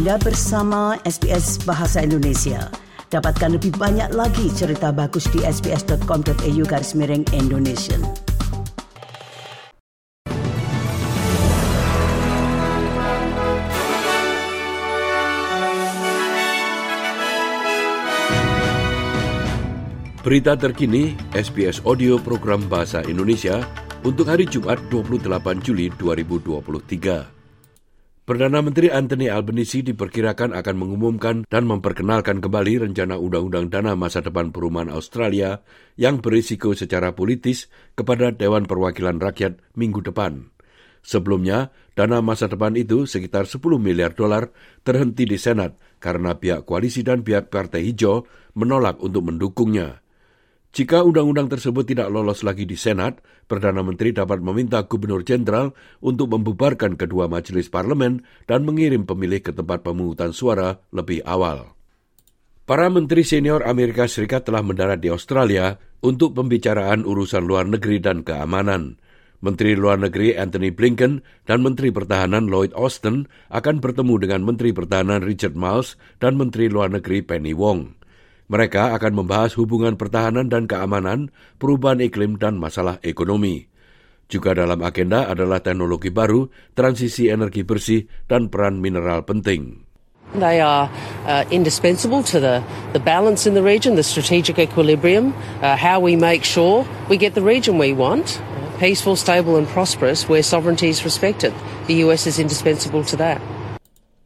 Anda bersama SBS Bahasa Indonesia. Dapatkan lebih banyak lagi cerita bagus di sbs.com.au garis miring Indonesia. Berita terkini SBS Audio Program Bahasa Indonesia untuk hari Jumat 28 Juli 2023. Perdana Menteri Anthony Albanese diperkirakan akan mengumumkan dan memperkenalkan kembali rencana Undang-Undang Dana Masa Depan Perumahan Australia yang berisiko secara politis kepada Dewan Perwakilan Rakyat minggu depan. Sebelumnya, dana masa depan itu sekitar 10 miliar dolar terhenti di Senat karena pihak koalisi dan pihak Partai Hijau menolak untuk mendukungnya. Jika undang-undang tersebut tidak lolos lagi di Senat, Perdana Menteri dapat meminta Gubernur Jenderal untuk membubarkan kedua majelis parlemen dan mengirim pemilih ke tempat pemungutan suara lebih awal. Para menteri senior Amerika Serikat telah mendarat di Australia untuk pembicaraan urusan luar negeri dan keamanan. Menteri Luar Negeri Anthony Blinken dan Menteri Pertahanan Lloyd Austin akan bertemu dengan Menteri Pertahanan Richard Miles dan Menteri Luar Negeri Penny Wong. Mereka akan membahas hubungan pertahanan dan keamanan, perubahan iklim, dan masalah ekonomi. Juga dalam agenda adalah teknologi baru, transisi energi bersih, dan peran mineral penting. They are uh, indispensable to the, the balance in the region, the strategic equilibrium, uh, how we make sure we get the region we want, peaceful, stable, and prosperous, where sovereignty is respected. The US is indispensable to that.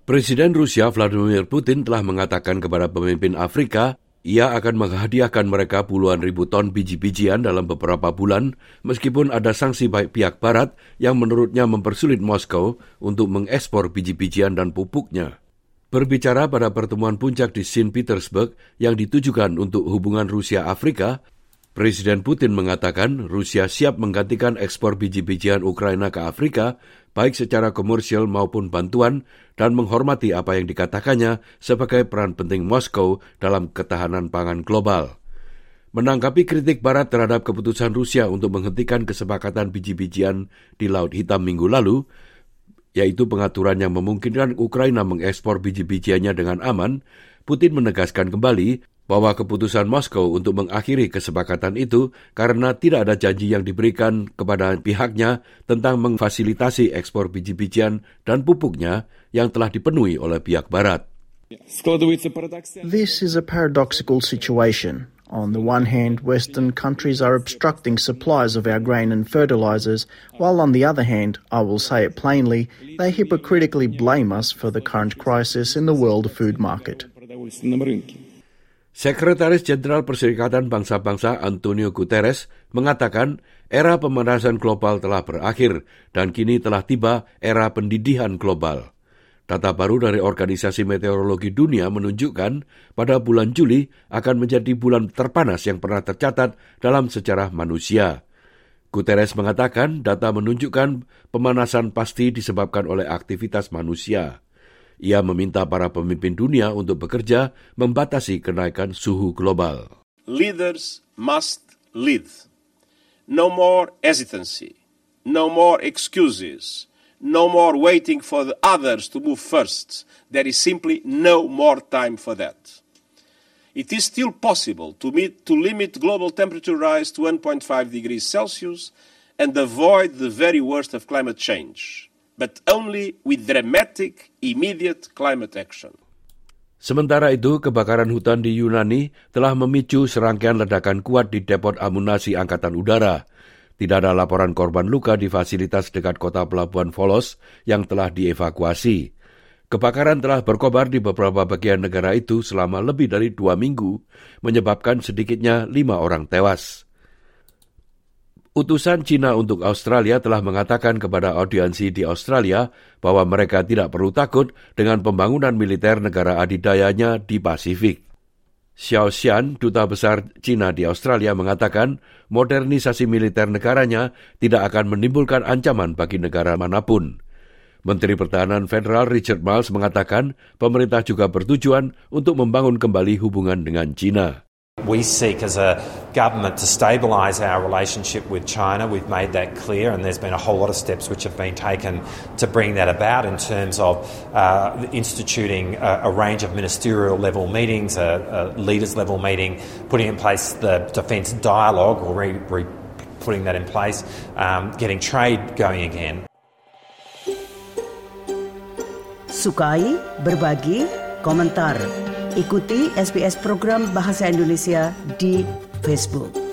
Presiden Rusia Vladimir Putin telah mengatakan kepada pemimpin Afrika ia akan menghadiahkan mereka puluhan ribu ton biji-bijian dalam beberapa bulan, meskipun ada sanksi baik pihak Barat yang menurutnya mempersulit Moskow untuk mengekspor biji-bijian dan pupuknya. Berbicara pada pertemuan puncak di St. Petersburg yang ditujukan untuk hubungan Rusia-Afrika, Presiden Putin mengatakan Rusia siap menggantikan ekspor biji-bijian Ukraina ke Afrika, baik secara komersial maupun bantuan, dan menghormati apa yang dikatakannya sebagai peran penting Moskow dalam ketahanan pangan global. Menanggapi kritik Barat terhadap keputusan Rusia untuk menghentikan kesepakatan biji-bijian di Laut Hitam minggu lalu, yaitu pengaturan yang memungkinkan Ukraina mengekspor biji-bijiannya dengan aman, Putin menegaskan kembali bahwa keputusan Moskow untuk mengakhiri kesepakatan itu karena tidak ada janji yang diberikan kepada pihaknya tentang memfasilitasi ekspor biji-bijian dan pupuknya yang telah dipenuhi oleh pihak Barat. This is a paradoxical situation. On the one hand, Western countries are obstructing supplies of our grain and fertilizers, while on the other hand, I will say it plainly, they hypocritically blame us for the current crisis in the world food market. Sekretaris Jenderal Perserikatan Bangsa-Bangsa Antonio Guterres mengatakan era pemanasan global telah berakhir dan kini telah tiba era pendidikan global. Data baru dari Organisasi Meteorologi Dunia menunjukkan pada bulan Juli akan menjadi bulan terpanas yang pernah tercatat dalam sejarah manusia. Guterres mengatakan data menunjukkan pemanasan pasti disebabkan oleh aktivitas manusia. Ia meminta para pemimpin dunia untuk bekerja membatasi kenaikan suhu global. Leaders must lead. No more hesitancy. No more excuses. No more waiting for the others to move first. There is simply no more time for that. It is still possible to, meet, to limit global temperature rise to 1.5 degrees Celsius and avoid the very worst of climate change but only with dramatic, immediate climate action. Sementara itu, kebakaran hutan di Yunani telah memicu serangkaian ledakan kuat di depot amunasi Angkatan Udara. Tidak ada laporan korban luka di fasilitas dekat kota pelabuhan Volos yang telah dievakuasi. Kebakaran telah berkobar di beberapa bagian negara itu selama lebih dari dua minggu, menyebabkan sedikitnya lima orang tewas. Utusan Cina untuk Australia telah mengatakan kepada audiensi di Australia bahwa mereka tidak perlu takut dengan pembangunan militer negara adidayanya di Pasifik. Xiao Xian, duta besar Cina di Australia mengatakan modernisasi militer negaranya tidak akan menimbulkan ancaman bagi negara mana pun. Menteri Pertahanan Federal Richard Miles mengatakan pemerintah juga bertujuan untuk membangun kembali hubungan dengan Cina. We seek as a government to stabilise our relationship with China. We've made that clear, and there's been a whole lot of steps which have been taken to bring that about in terms of uh, instituting a, a, range of ministerial level meetings, a, a, leaders level meeting, putting in place the defence dialogue or re, re, putting that in place, um, getting trade going again. Sukai, berbagi, komentar. Ikuti SBS program Bahasa Indonesia di Facebook.